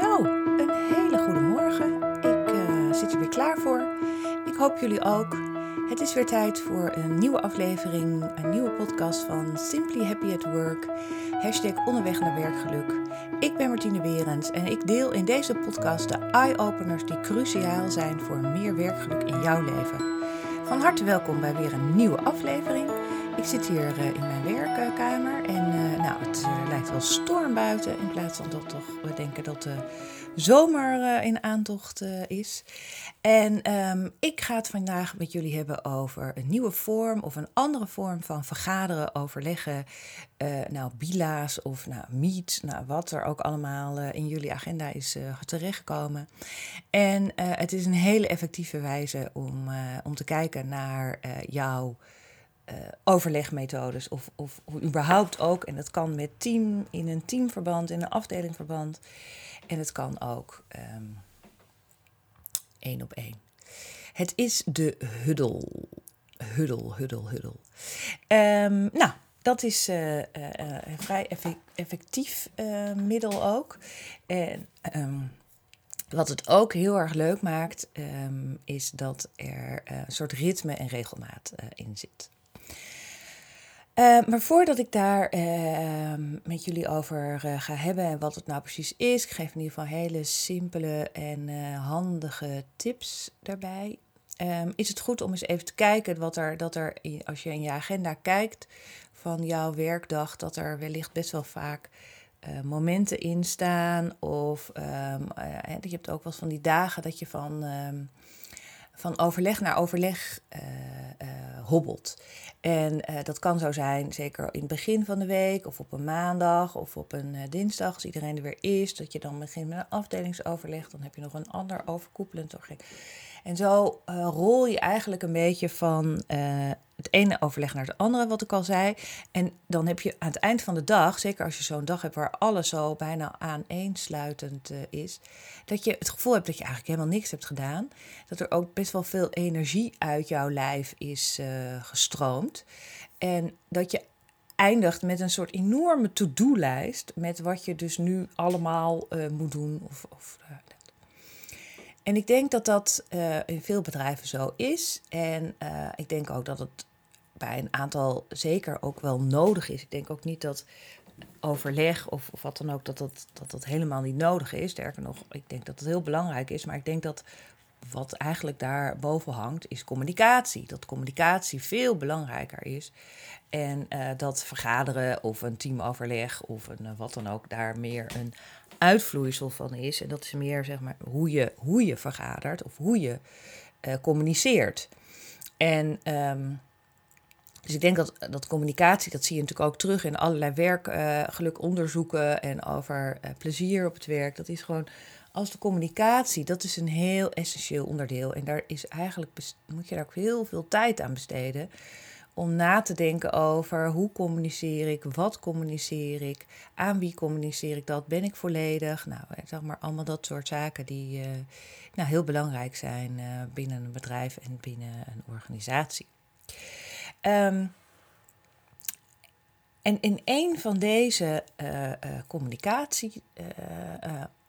Zo, een hele goede morgen. Ik uh, zit er weer klaar voor. Ik hoop jullie ook. Het is weer tijd voor een nieuwe aflevering, een nieuwe podcast van Simply Happy at Work. Hashtag onderweg naar werkgeluk. Ik ben Martine Berends en ik deel in deze podcast de eye-openers die cruciaal zijn voor meer werkgeluk in jouw leven. Van harte welkom bij weer een nieuwe aflevering. Ik zit hier uh, in mijn werkkamer het uh, lijkt wel storm buiten. In plaats van dat toch we denken dat de zomer in aantocht is. En um, ik ga het vandaag met jullie hebben over een nieuwe vorm of een andere vorm van vergaderen, overleggen. nou, bila's of nou, meet, nou, wat er ook allemaal in jullie agenda is terechtgekomen. En het is een hele effectieve wijze om, om te kijken naar jouw uh, overlegmethodes of, of, überhaupt ook. En dat kan met team, in een teamverband, in een afdelingverband. En het kan ook um, één op één. Het is de huddel. Huddel, huddel, huddel. Um, nou, dat is uh, uh, een vrij effectief middel ook. En um, wat het ook heel erg leuk maakt, is dat er een soort ritme en regelmaat in zit. Uh, maar voordat ik daar uh, met jullie over uh, ga hebben en wat het nou precies is, ik geef in ieder geval hele simpele en handige tips daarbij. Um, is het goed om eens even te kijken wat er, dat er, als je in je agenda kijkt van jouw werkdag, dat er wellicht best wel vaak momenten in staan. Of je hebt ook wel van die dagen dat je van, van overleg naar overleg hobbelt. En uh, dat kan zo zijn, zeker in het begin van de week, of op een maandag, of op een dinsdag, als iedereen er weer is, dat je dan begint met een afdelingsoverleg. Dan heb je nog een ander overkoepelend overleg. En zo rol je eigenlijk een beetje van het ene overleg naar het andere, wat ik al zei. En dan heb je aan het eind van de dag, zeker als je zo'n dag hebt waar alles zo bijna aaneensluitend uh, is, dat je het gevoel hebt dat je eigenlijk helemaal niks hebt gedaan. Dat er ook best wel veel energie uit jouw lijf is uh, gestroomd. En dat je eindigt met een soort enorme to-do-lijst met wat je dus nu allemaal uh, moet doen. Of, of en ik denk dat dat uh, in veel bedrijven zo is. En uh, ik denk ook dat het bij een aantal zeker ook wel nodig is. Ik denk ook niet dat overleg of, of wat dan ook, dat dat, dat dat helemaal niet nodig is. Sterker nog, ik denk dat het heel belangrijk is. Maar ik denk dat wat eigenlijk daar boven hangt, is communicatie. Dat communicatie veel belangrijker is. En uh, dat vergaderen of een teamoverleg of een, wat dan ook daar meer een uitvloeisel van is. En dat is meer zeg maar hoe je, hoe je vergadert of hoe je uh, communiceert. En um, dus ik denk dat, dat communicatie, dat zie je natuurlijk ook terug in allerlei werkgelukonderzoeken uh, en over uh, plezier op het werk. Dat is gewoon, als de communicatie, dat is een heel essentieel onderdeel. En daar is eigenlijk, moet je daar ook heel veel tijd aan besteden om na te denken over hoe communiceer ik, wat communiceer ik, aan wie communiceer ik dat, ben ik volledig. Nou, zeg maar allemaal dat soort zaken die uh, nou, heel belangrijk zijn uh, binnen een bedrijf en binnen een organisatie. Um, en in een van deze communicatie,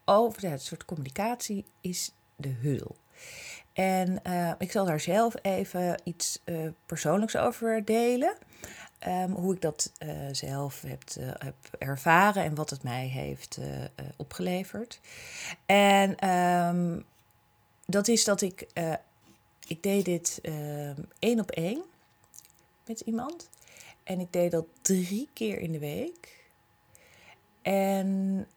over het soort communicatie, is de hul. En uh, ik zal daar zelf even iets uh, persoonlijks over delen. Um, hoe ik dat uh, zelf heb, heb, ervaren en wat het mij heeft opgeleverd. En um, dat is dat ik, ik deed dit ehm, één op één met iemand. En ik deed dat drie keer in de week. En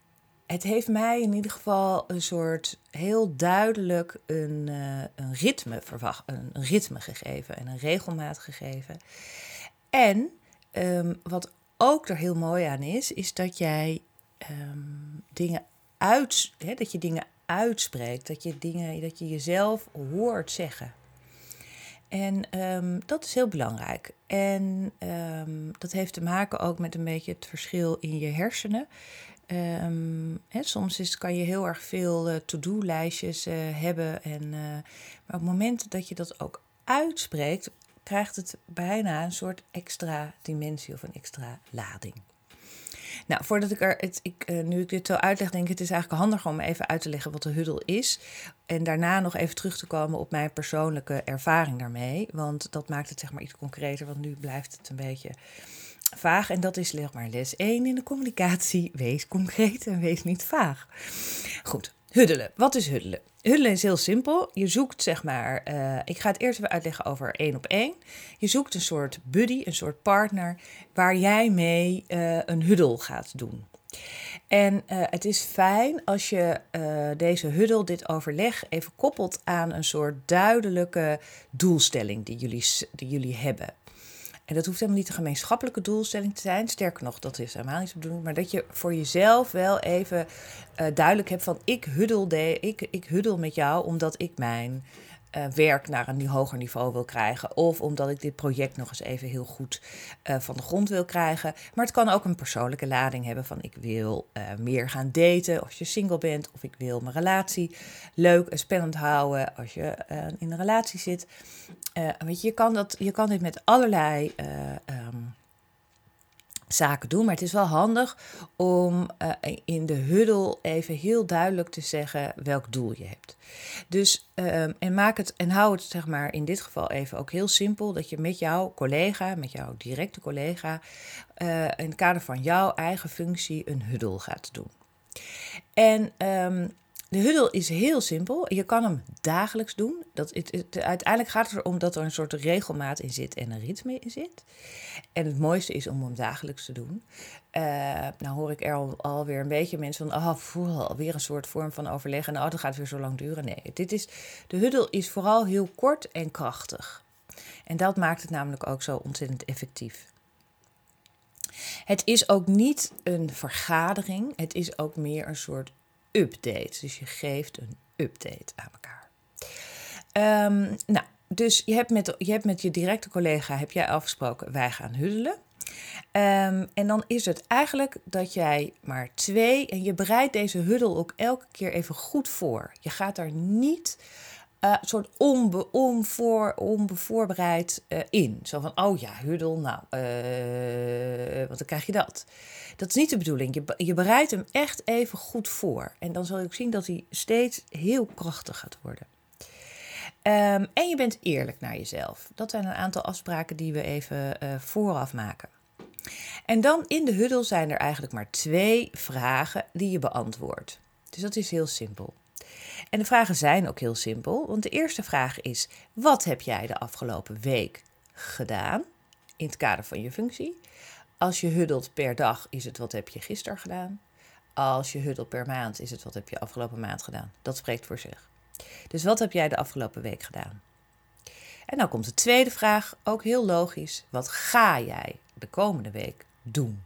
het heeft mij in ieder geval een soort heel duidelijk een, uh, een, ritme, een, ritme gegeven en een regelmaat gegeven. En um, wat ook er heel mooi aan is, is dat jij um, dingen uit, hè, dat je dingen uitspreekt, dat je dingen, dat je jezelf hoort zeggen. En um, dat is heel belangrijk. En dat heeft te maken ook met een beetje het verschil in je hersenen. Um, hè, soms is, kan je heel erg veel uh, to-do-lijstjes uh, hebben. En, uh, maar op het moment dat je dat ook uitspreekt, krijgt het bijna een soort extra dimensie of een extra lading. Nou, voordat ik er, het, ik, nu ik dit zo uitleg, denk ik, het is eigenlijk handiger om even uit te leggen wat de huddle is. En daarna nog even terug te komen op mijn persoonlijke ervaring daarmee. Want dat maakt het zeg maar iets concreter, want nu blijft het een beetje vaag. En dat is zeg maar les 1 in de communicatie. Wees concreet en wees niet vaag. Goed, huddelen. Wat is huddelen? Huddelen is heel simpel. Je zoekt zeg maar, uh, ik ga het eerst even uitleggen over één op één. Je zoekt een soort buddy, een soort partner, waar jij mee uh, een huddel gaat doen. En uh, het is fijn als je deze huddel, dit overleg, even koppelt aan een soort duidelijke doelstelling die jullie, die jullie hebben. En dat hoeft helemaal niet een gemeenschappelijke doelstelling te zijn. Sterker nog, dat is helemaal niet de. Maar dat je voor jezelf wel even uh, duidelijk hebt van ik huddel, de, ik, ik huddel met jou omdat ik mijn uh, werk naar een hoger niveau wil krijgen. Of omdat ik dit project nog eens even heel goed uh, van de grond wil krijgen. Maar het kan ook een persoonlijke lading hebben van ik wil uh, meer gaan daten als je single bent. Of ik wil mijn relatie leuk en spannend houden als je in een relatie zit. weet je, je kan, dat, je kan dit met allerlei um, zaken doen. Maar het is wel handig om uh, in de huddle even heel duidelijk te zeggen welk doel je hebt. Dus um, en maak het en hou het zeg maar in dit geval even ook heel simpel dat je met jouw collega, met jouw directe collega, uh, in het kader van jouw eigen functie een huddle gaat doen. En um, de huddle is heel simpel. Je kan hem dagelijks doen. Dat, het, uiteindelijk gaat het erom dat er een soort regelmaat in zit en een ritme in zit. En het mooiste is om hem dagelijks te doen. Uh, nou hoor ik er al, alweer een beetje mensen van, oh, voel, alweer een soort vorm van overleg. En oh, dat gaat weer zo lang duren. Nee, dit is, de huddle is vooral heel kort en krachtig. En dat maakt het namelijk ook zo ontzettend effectief. Het is ook niet een vergadering. Het is ook meer een soort update. Dus je geeft een update aan elkaar. Um, nou, dus je hebt, met, je hebt met je directe collega heb jij afgesproken, wij gaan huddelen. Um, en dan is het eigenlijk dat jij maar twee, en je bereidt deze huddel ook elke keer even goed voor. Je gaat daar niet uh, soort onbe, onvoor, onbevoorbereid uh, in. Zo van, oh ja, huddel, nou, uh, want dan krijg je dat. Dat is niet de bedoeling. Je, je bereidt hem echt even goed voor. En dan zal je ook zien dat hij steeds heel krachtig gaat worden. Um, en je bent eerlijk naar jezelf. Dat zijn een aantal afspraken die we even vooraf maken. En dan in de huddel zijn er eigenlijk maar twee vragen die je beantwoordt. Dus dat is heel simpel. En de vragen zijn ook heel simpel, want de eerste vraag is: wat heb jij de afgelopen week gedaan in het kader van je functie? Als je huddelt per dag, is het wat heb je gisteren gedaan? Als je huddelt per maand, is het wat heb je afgelopen maand gedaan? Dat spreekt voor zich. Dus wat heb jij de afgelopen week gedaan? En dan komt de tweede vraag, ook heel logisch. Wat ga jij de komende week doen?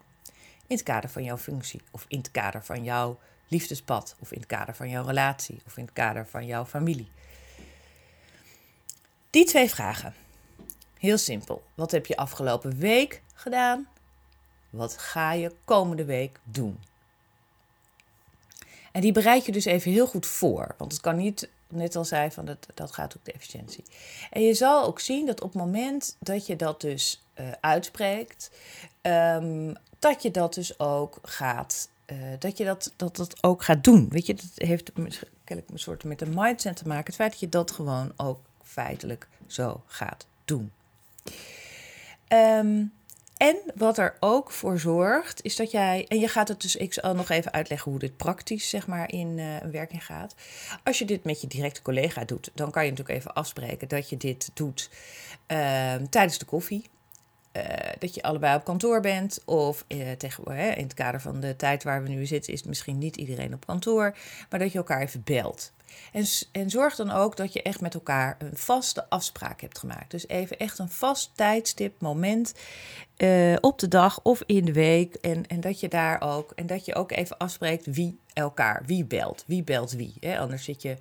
In het kader van jouw functie of in het kader van jouw liefdespad of in het kader van jouw relatie of in het kader van jouw familie? Die twee vragen. Heel simpel. Wat heb je afgelopen week gedaan? Wat ga je komende week doen? En die bereid je dus even heel goed voor. Want het kan niet, net al zei, van dat, dat gaat ook de efficiëntie. En je zal ook zien dat op het moment dat je dat dus uh, uitspreekt, um, dat je dat dus ook gaat uh, dat je dat, dat, dat ook gaat doen. Weet je, dat heeft kennelijk een soort met een mindset te maken. Het feit dat je dat gewoon ook feitelijk zo gaat doen. Um, en wat er ook voor zorgt, is dat jij. En je gaat het dus. Ik zal nog even uitleggen hoe dit praktisch, zeg maar, in uh, werking gaat. Als je dit met je directe collega doet, dan kan je natuurlijk even afspreken dat je dit doet uh, tijdens de koffie. Uh, dat je allebei op kantoor bent. Of uh, tegen, uh, in het kader van de tijd waar we nu zitten, is misschien niet iedereen op kantoor. Maar dat je elkaar even belt. En, en zorg dan ook dat je echt met elkaar een vaste afspraak hebt gemaakt. Dus even echt een vast tijdstip, moment op de dag of in de week. En, en dat je daar ook, en dat je ook even afspreekt wie elkaar, wie belt, wie belt wie. Hè? Anders zit je,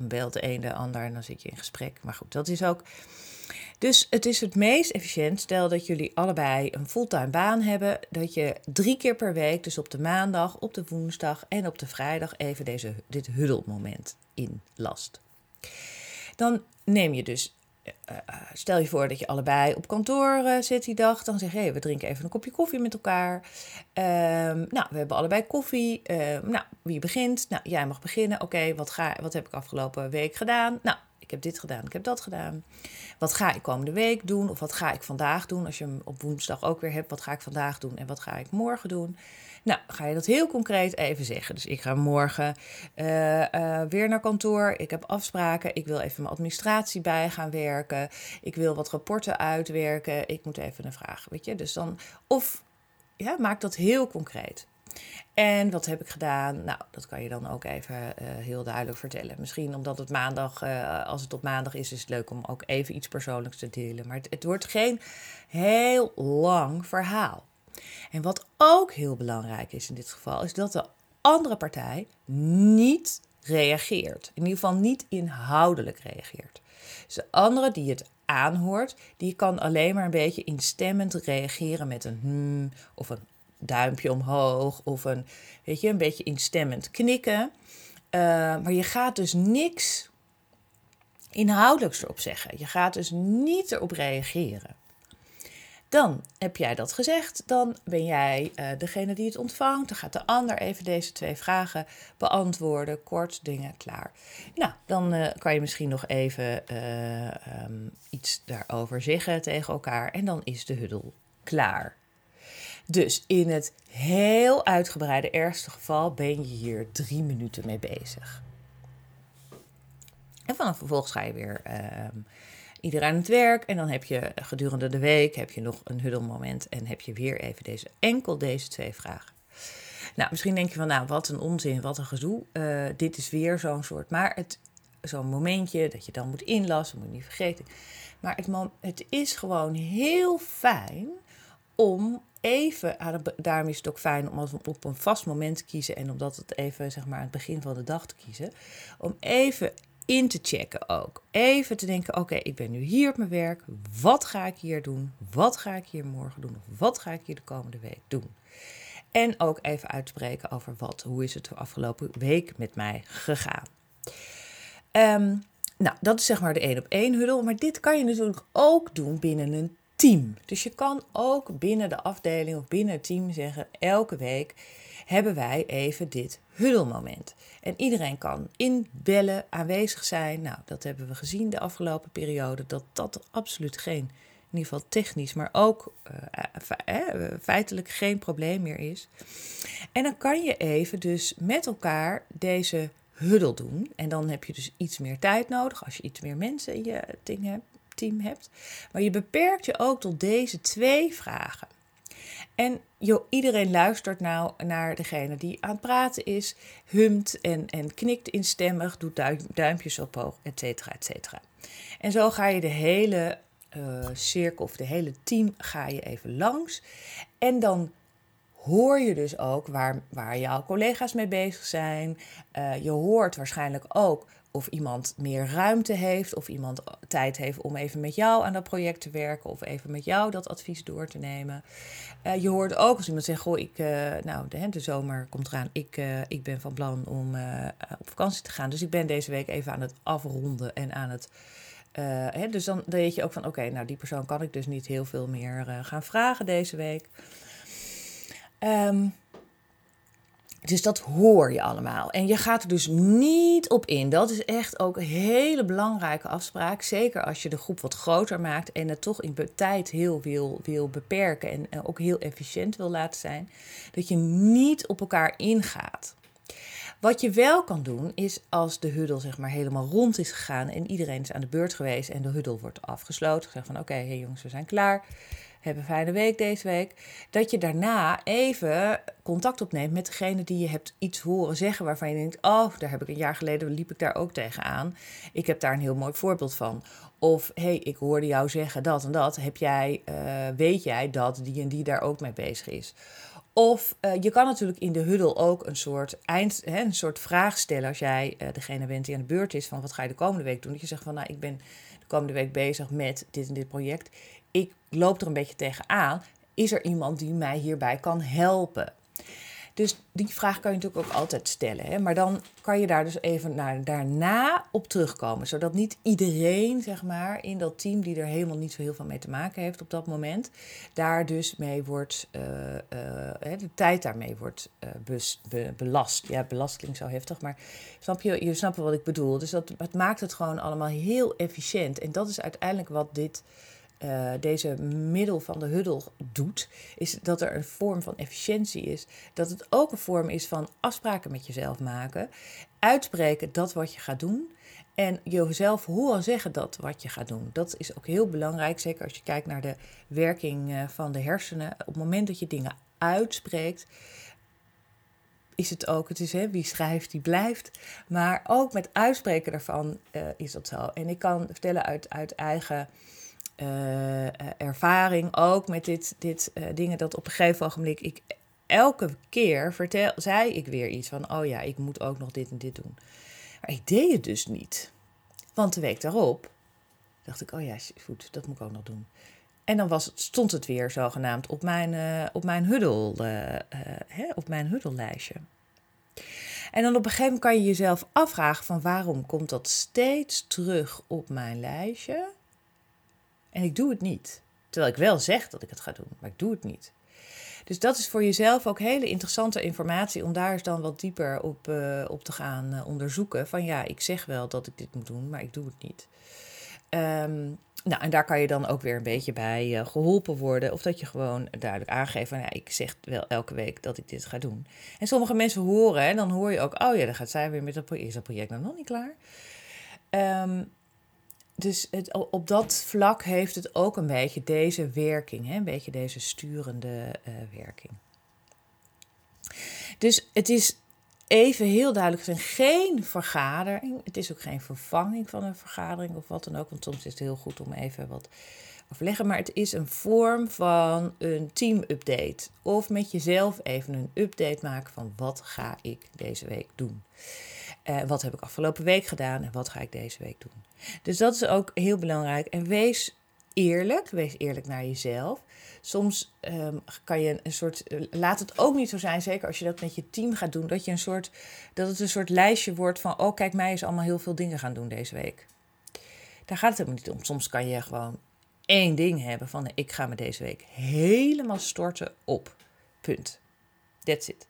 belt de een de ander en dan zit je in gesprek. Maar goed, dat is ook dus het is het meest efficiënt, stel dat jullie allebei een fulltime baan hebben, dat je drie keer per week, dus op de maandag, op de woensdag en op de vrijdag, even deze, dit huddelmoment inlast. Dan neem je dus stel je voor dat je allebei op kantoor zit die dag. Dan zeg je, hey, we drinken even een kopje koffie met elkaar. Ehm, nou, we hebben allebei koffie. Ehm, nou, wie begint? Nou, jij mag beginnen. Oké, wat wat, wat heb ik afgelopen week gedaan? Nou, heb dit gedaan, ik heb dat gedaan. Wat ga ik komende week doen? Of wat ga ik vandaag doen? Als je hem op woensdag ook weer hebt, wat ga ik vandaag doen en wat ga ik morgen doen? Nou, ga je dat heel concreet even zeggen. Dus ik ga morgen uh, uh, weer naar kantoor. Ik heb afspraken. Ik wil even mijn administratie bij gaan werken. Ik wil wat rapporten uitwerken. Ik moet even een vraag, weet je. Dus dan, of ja, maak dat heel concreet. En wat heb ik gedaan? Nou, dat kan je dan ook even uh, heel duidelijk vertellen. Misschien omdat het maandag, uh, als het op maandag is, is het leuk om ook even iets persoonlijks te delen. Maar het, het wordt geen heel lang verhaal. En wat ook heel belangrijk is in dit geval, is dat de andere partij niet reageert. In ieder geval niet inhoudelijk reageert. Dus de andere die het aanhoort, die kan alleen maar een beetje instemmend reageren met een hmm of een duimpje omhoog of een, weet je, een beetje instemmend knikken. Uh, maar je gaat dus niks inhoudelijks erop zeggen. Je gaat dus niet erop reageren. Dan heb jij dat gezegd, dan ben jij uh, degene die het ontvangt. Dan gaat de ander even deze twee vragen beantwoorden, kort dingen klaar. Nou, dan uh, kan je misschien nog even um, iets daarover zeggen tegen elkaar en dan is de huddel klaar. Dus in het heel uitgebreide ergste geval ben je hier drie minuten mee bezig. En vanaf vervolgens ga je weer uh, iedereen aan het werk. En dan heb je gedurende de week heb je nog een huddelmoment. En heb je weer even deze, enkel deze twee vragen. Nou, misschien denk je van, nou, wat een onzin, wat een gedoe. Uh, dit is weer zo'n soort. Maar het, zo'n momentje dat je dan moet inlassen, moet je niet vergeten. Maar het, het is gewoon heel fijn om even, daarom is het ook fijn om op een vast moment te kiezen en omdat het even zeg maar aan het begin van de dag te kiezen, om even in te checken ook. Even te denken, oké, ik ben nu hier op mijn werk, wat ga ik hier doen? Wat ga ik hier morgen doen? Of wat ga ik hier de komende week doen? En ook even uitspreken over wat, hoe is het de afgelopen week met mij gegaan? Um, nou, dat is zeg maar de één op één huddle. Maar dit kan je natuurlijk ook doen binnen een team. Dus je kan ook binnen de afdeling of binnen het team zeggen: elke week hebben wij even dit huddelmoment. En iedereen kan inbellen, aanwezig zijn. Nou, dat hebben we gezien de afgelopen periode, dat dat absoluut geen, in ieder geval technisch, maar ook uh, feitelijk geen probleem meer is. En dan kan je even dus met elkaar deze huddel doen. En dan heb je dus iets meer tijd nodig als je iets meer mensen in je ding hebt team hebt. Maar je beperkt je ook tot deze twee vragen. En joh, iedereen luistert nou naar degene die aan het praten is, humt en, en knikt instemmig, doet duimpjes omhoog, et cetera, et cetera. En zo ga je de hele uh, cirkel of de hele team ga je even langs. En dan hoor je dus ook waar, waar jouw collega's mee bezig zijn. Uh, je hoort waarschijnlijk ook of iemand meer ruimte heeft, of iemand tijd heeft om even met jou aan dat project te werken, of even met jou dat advies door te nemen. Uh, je hoort ook als iemand zegt: Goh, ik, uh, nou, de, de, zomer komt eraan, ik, uh, ik ben van plan om op vakantie te gaan. Dus ik ben deze week even aan het afronden en aan het. Hè, dus dan, dan weet je ook van: Oké, nou, die persoon kan ik dus niet heel veel meer gaan vragen deze week. Um, dus dat hoor je allemaal. En je gaat er dus niet op in. Dat is echt ook een hele belangrijke afspraak. Zeker als je de groep wat groter maakt en het toch in tijd heel wil, wil beperken en ook heel efficiënt wil laten zijn. Dat je niet op elkaar ingaat. Wat je wel kan doen is als de huddle zeg maar helemaal rond is gegaan en iedereen is aan de beurt geweest en de huddle wordt afgesloten. Gezegd van oké, hey jongens, we zijn klaar hebben een fijne week deze week. Dat je daarna even contact opneemt met degene die je hebt iets horen zeggen waarvan je denkt: Oh, daar heb ik een jaar geleden liep ik daar ook tegenaan. Ik heb daar een heel mooi voorbeeld van. Of hey, ik hoorde jou zeggen dat en dat. Heb jij, uh, weet jij dat die en die daar ook mee bezig is? Of uh, je kan natuurlijk in de huddle ook een soort, eind, hè, een soort vraag stellen als jij uh, degene bent die aan de beurt is van wat ga je de komende week doen. Dat je zegt van nou ik ben de komende week bezig met dit en dit project ik loop er een beetje tegenaan. Is er iemand die mij hierbij kan helpen? Dus die vraag kan je natuurlijk ook altijd stellen. Hè? Maar dan kan je daar dus even naar, daarna op terugkomen. Zodat niet iedereen, zeg maar, in dat team die er helemaal niet zo heel veel mee te maken heeft op dat moment, daar dus mee wordt, uh, uh, de tijd daarmee wordt be, belast. Ja, belast klinkt zo heftig, maar snap je, je snapt wat ik bedoel. Dus dat, het maakt het gewoon allemaal heel efficiënt. En dat is uiteindelijk wat dit uh, deze middel van de huddle doet, is dat er een vorm van efficiëntie is. Dat het ook een vorm is van afspraken met jezelf maken. Uitspreken dat wat je gaat doen. En jezelf horen zeggen dat wat je gaat doen. Dat is ook heel belangrijk, zeker als je kijkt naar de werking eh, van de hersenen. Op het moment dat je dingen uitspreekt, is het ook, het is hè, wie schrijft, die blijft. Maar ook met uitspreken daarvan uh, is dat zo. En ik kan vertellen uit, uit eigen uh, ervaring ook met dit, dit uh, dingen dat op een gegeven ogenblik ik elke keer vertel, zei ik weer iets van, oh ja, ik moet ook nog dit en dit doen. Maar ik deed het dus niet. Want de week daarop dacht ik, oh ja, goed, dat moet ik ook nog doen. En dan was stond het weer zogenaamd op mijn, uh, op mijn, huddel, hè, op mijn huddellijstje. En dan op een gegeven moment kan je jezelf afvragen van waarom komt dat steeds terug op mijn lijstje? En ik doe het niet. Terwijl ik wel zeg dat ik het ga doen, maar ik doe het niet. Dus dat is voor jezelf ook hele interessante informatie om daar eens dan wat dieper op, uh, op te gaan uh, onderzoeken. Van ja, ik zeg wel dat ik dit moet doen, maar ik doe het niet. Um, nou, en daar kan je dan ook weer een beetje bij uh, geholpen worden. Of dat je gewoon duidelijk aangeeft van ja, ik zeg wel elke week dat ik dit ga doen. En sommige mensen horen, en dan hoor je ook, oh ja, dan gaat zij weer met dat project. Is dat project nog niet klaar? Um, dus het, op dat vlak heeft het ook een beetje deze werking, hè? een beetje deze sturende uh, werking. Dus het is even heel duidelijk, het is geen vergadering. Het is ook geen vervanging van een vergadering of wat dan ook. Want soms is het heel goed om even wat overleggen. Maar het is een vorm van een team-update. Of met jezelf even een update maken van wat ga ik deze week doen. Uh, wat heb ik afgelopen week gedaan en wat ga ik deze week doen. Dus dat is ook heel belangrijk. En wees eerlijk, wees eerlijk naar jezelf. Soms um, kan je een soort. Laat het ook niet zo zijn, zeker als je dat met je team gaat doen, dat je een soort. dat het een soort lijstje wordt van. Oh, kijk, mij is allemaal heel veel dingen gaan doen deze week. Daar gaat het helemaal niet om. Soms kan je gewoon één ding hebben van. Ik ga me deze week helemaal storten op. Punt. That's it.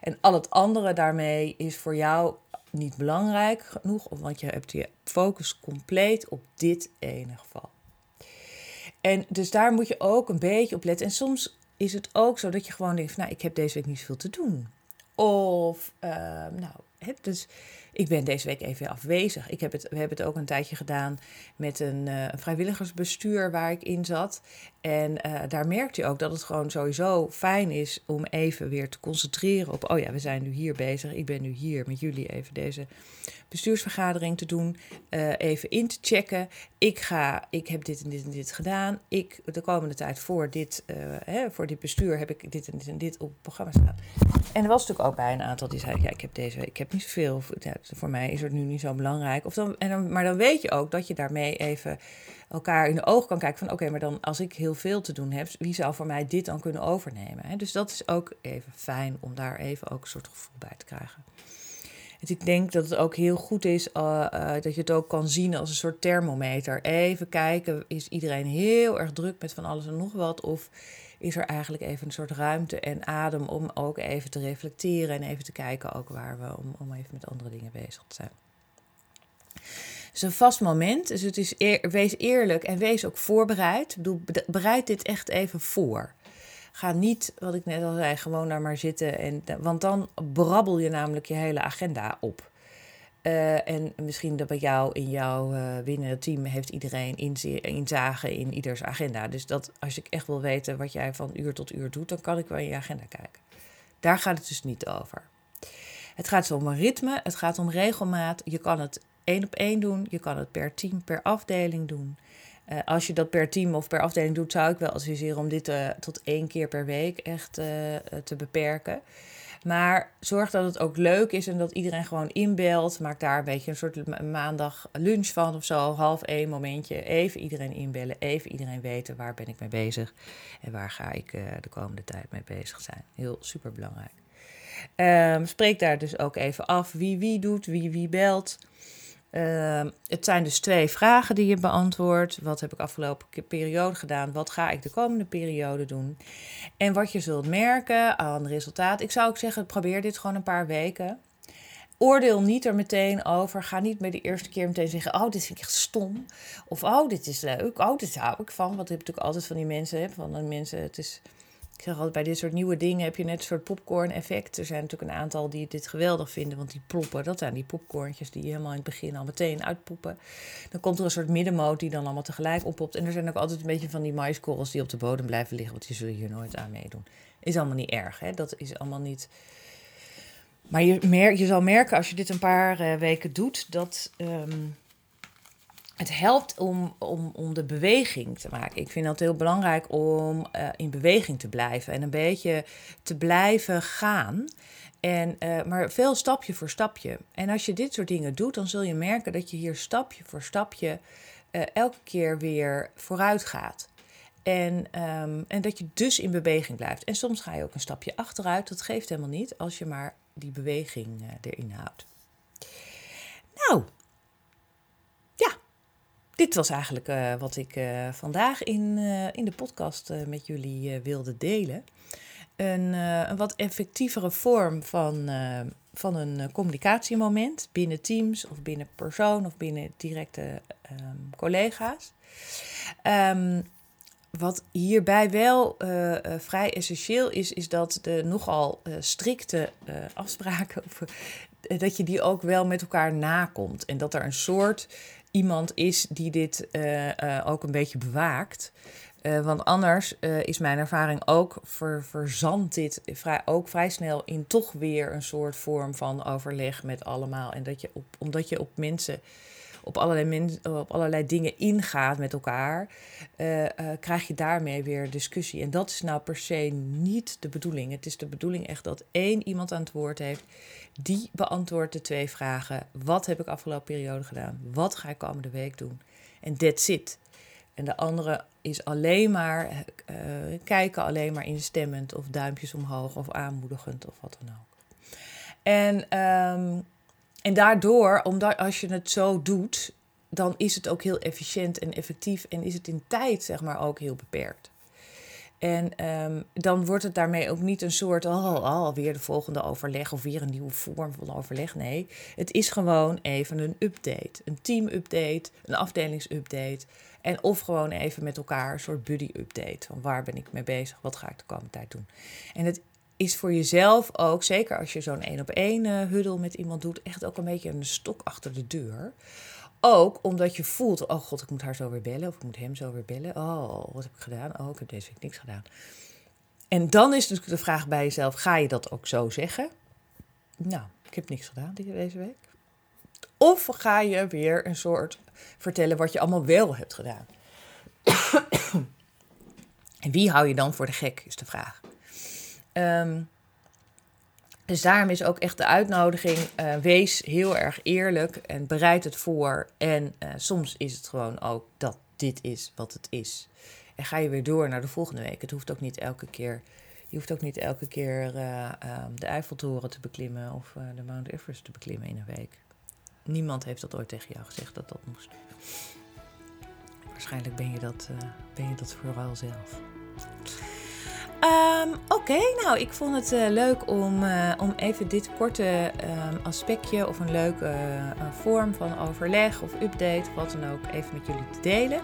En al het andere daarmee is voor jou niet belangrijk genoeg, want je hebt je focus compleet op dit ene geval. En dus daar moet je ook een beetje op letten. En soms is het ook zo dat je gewoon denkt: Nou, ik heb deze week niet zoveel te doen. Of, uh, nou, dus ik ben deze week even afwezig. Ik heb het, we hebben het ook een tijdje gedaan met een, een vrijwilligersbestuur waar ik in zat. En uh, daar merkte je ook dat het gewoon sowieso fijn is om even weer te concentreren op: oh ja, we zijn nu hier bezig. Ik ben nu hier met jullie even deze bestuursvergadering te doen. Uh, even in te checken. Ik, ga, ik heb dit en dit en dit gedaan. Ik, de komende tijd voor dit, hè, voor dit bestuur heb ik dit en dit en dit op het programma staan. En er was natuurlijk ook bij een aantal die zeiden: ja, ik heb deze week, ik heb niet zoveel. Voor mij is het nu niet zo belangrijk. Of dan, en dan, maar dan weet je ook dat je daarmee even elkaar in de ogen kan kijken van oké, maar dan als ik heel veel te doen heb, wie zou voor mij dit dan kunnen overnemen? Dus dat is ook even fijn om daar even ook een soort gevoel bij te krijgen. Dus ik denk dat het ook heel goed is uh, uh, dat je het ook kan zien als een soort thermometer. Even kijken, is iedereen heel erg druk met van alles en nog wat? Of is er eigenlijk even een soort ruimte en adem om ook even te reflecteren en even te kijken ook waar we om, om even met andere dingen bezig te zijn. Het is een vast moment, dus het is wees eerlijk en wees ook voorbereid. Bedoel, bereid dit echt even voor. Ga niet, wat ik net al zei, gewoon daar maar zitten. En, want dan brabbel je namelijk je hele agenda op. Uh, en misschien dat bij jou in jouw uh, binnen het team heeft iedereen inzage in ieders agenda. Dus dat als ik echt wil weten wat jij van uur tot uur doet, dan kan ik wel in je agenda kijken. Daar gaat het dus niet over. Het gaat om een ritme, het gaat om regelmaat. Je kan het één op één doen, je kan het per team, per afdeling doen. Uh, als je dat per team of per afdeling doet, zou ik wel adviseren om dit tot één keer per week echt te beperken. Maar zorg dat het ook leuk is en dat iedereen gewoon inbelt. Maak daar een beetje een soort maandag lunch van of zo. Half één momentje. Even iedereen inbellen. Even iedereen weten waar ben ik mee bezig. En waar ga ik de komende tijd mee bezig zijn. Heel super belangrijk. Um, spreek daar dus ook even af wie wie doet, wie wie belt. Ehm, het zijn dus twee vragen die je beantwoordt. Wat heb ik afgelopen periode gedaan? Wat ga ik de komende periode doen? En wat je zult merken aan resultaat. Ik zou ook zeggen, probeer dit gewoon een paar weken. Oordeel niet er meteen over. Ga niet bij de eerste keer meteen zeggen: Oh, dit vind ik echt stom. Of oh, dit is leuk. Oh, dit hou ik van. Want ik natuurlijk altijd van die mensen. Van de mensen het is ik zeg altijd, bij dit soort nieuwe dingen heb je net een soort popcorn-effect. Er zijn natuurlijk een aantal die dit geweldig vinden, want die ploppen, dat zijn die popcorntjes die je helemaal in het begin al meteen uitpoepen. Dan komt er een soort middenmoot die dan allemaal tegelijk oppopt. En er zijn ook altijd een beetje van die maiskorrels die op de bodem blijven liggen, want die zul je hier nooit aan meedoen. Is allemaal niet erg, hè? Dat is allemaal niet... Maar je, mer je zal merken als je dit een paar uh, weken doet, dat... Um, het helpt om, om, om de beweging te maken. Ik vind dat heel belangrijk om uh, in beweging te blijven en een beetje te blijven gaan. En, uh, maar veel stapje voor stapje. En als je dit soort dingen doet, dan zul je merken dat je hier stapje voor stapje uh, elke keer weer vooruit gaat. En, um, en dat je dus in beweging blijft. En soms ga je ook een stapje achteruit. Dat geeft helemaal niet als je maar die beweging erin houdt. Nou, dit was eigenlijk uh, wat ik uh, vandaag in, uh, in de podcast met jullie wilde delen. Een, een, wat effectievere vorm van, van een communicatiemoment binnen teams of binnen persoon of binnen directe um, collega's. Um, wat hierbij wel vrij essentieel is, is dat de nogal strikte afspraken, of, dat je die ook wel met elkaar nakomt. En dat er een soort iemand is die dit uh, uh, ook een beetje bewaakt. Uh, want anders is mijn ervaring ook, ver, dit vrij, ook vrij snel in toch weer een soort vorm van overleg met allemaal. En dat je op, omdat je op mensen op allerlei, op allerlei dingen ingaat met elkaar, uh, uh, krijg je daarmee weer discussie. En dat is nou per se niet de bedoeling. Het is de bedoeling echt dat één iemand aan het woord heeft. Die beantwoordt de twee vragen. Wat heb ik afgelopen periode gedaan? Wat ga ik komende week doen? En that's it. En de andere is alleen maar uh, kijken, alleen maar instemmend of duimpjes omhoog of aanmoedigend of wat dan ook. En um, en daardoor, omdat als je het zo doet, dan is het ook heel efficiënt en effectief en is het in tijd, zeg maar, ook heel beperkt. En um, dan wordt het daarmee ook niet een soort, oh, oh, weer de volgende overleg of weer een nieuwe vorm van overleg. Nee, het is gewoon even een update. Een team-update, een afdelingsupdate. En of gewoon even met elkaar een soort buddy-update. Van waar ben ik mee bezig? Wat ga ik de komende tijd doen? En het is voor jezelf ook, zeker als je zo'n één op één uh, huddle met iemand doet, echt ook een beetje een stok achter de deur. Ook omdat je voelt, oh god, ik moet haar zo weer bellen of ik moet hem zo weer bellen. Oh, wat heb ik gedaan? Oh, ik heb deze week niks gedaan. En dan is natuurlijk de vraag bij jezelf, ga je dat ook zo zeggen? Nou, ik heb niks gedaan deze week. Of ga je weer een soort vertellen wat je allemaal wel hebt gedaan? en wie hou je dan voor de gek, is de vraag. Um, dus daarom is ook echt de uitnodiging: uh, wees heel erg eerlijk en bereid het voor. En uh, soms is het gewoon ook dat dit is wat het is. En ga je weer door naar de volgende week. Het hoeft ook niet elke keer. Je hoeft ook niet elke keer uh, um, de Eiffeltoren te beklimmen of de Mount Everest te beklimmen in een week. Niemand heeft dat ooit tegen jou gezegd dat dat moest. Waarschijnlijk ben je dat, ben je dat vooral zelf. Um, Oké, nou, ik vond het uh, leuk om, uh, om even dit korte um, aspectje of een leuke uh, vorm van overleg of update, wat dan ook, even met jullie te delen.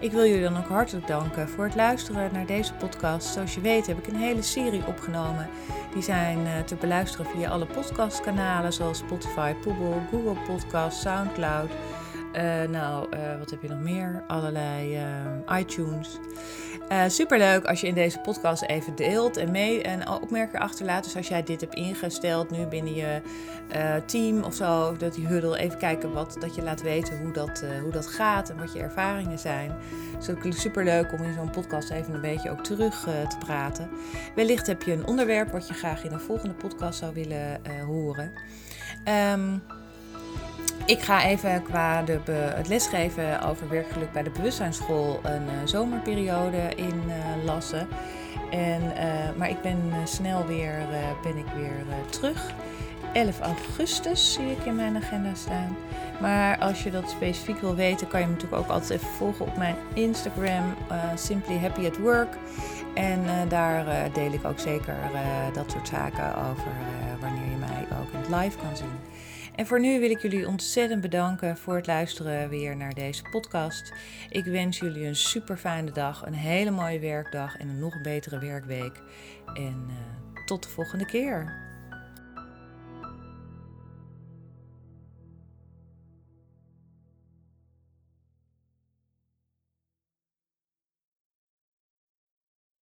Ik wil jullie dan ook hartelijk danken voor het luisteren naar deze podcast. Zoals je weet heb ik een hele serie opgenomen. Die zijn te beluisteren via alle podcastkanalen zoals Spotify, Pooble, Google Podcast, Soundcloud. nou, wat heb je nog meer? Allerlei iTunes. Uh, superleuk als je in deze podcast even deelt en mee en opmerkingen achterlaat. Dus als jij dit hebt ingesteld nu binnen je uh, team of zo, dat die huddle even kijken wat, dat je laat weten hoe dat, uh, hoe dat gaat en wat je ervaringen zijn. Het is ook superleuk om in zo'n podcast even een beetje ook terug te praten. Wellicht heb je een onderwerp wat je graag in een volgende podcast zou willen horen. Um, ik ga even qua de het lesgeven over werkgeluk bij de bewustzijnsschool een uh, zomerperiode inlassen. Uh, En, maar ik ben snel weer, ben ik weer terug. 11 augustus zie ik in mijn agenda staan. Maar als je dat specifiek wil weten, kan je me natuurlijk ook altijd even volgen op mijn Instagram, Simply Happy at Work. En daar deel ik ook zeker dat soort zaken over wanneer je mij ook in het live kan zien. En voor nu wil ik jullie ontzettend bedanken voor het luisteren weer naar deze podcast. Ik wens jullie een super fijne dag, een hele mooie werkdag en een nog betere werkweek. En uh, tot de volgende keer.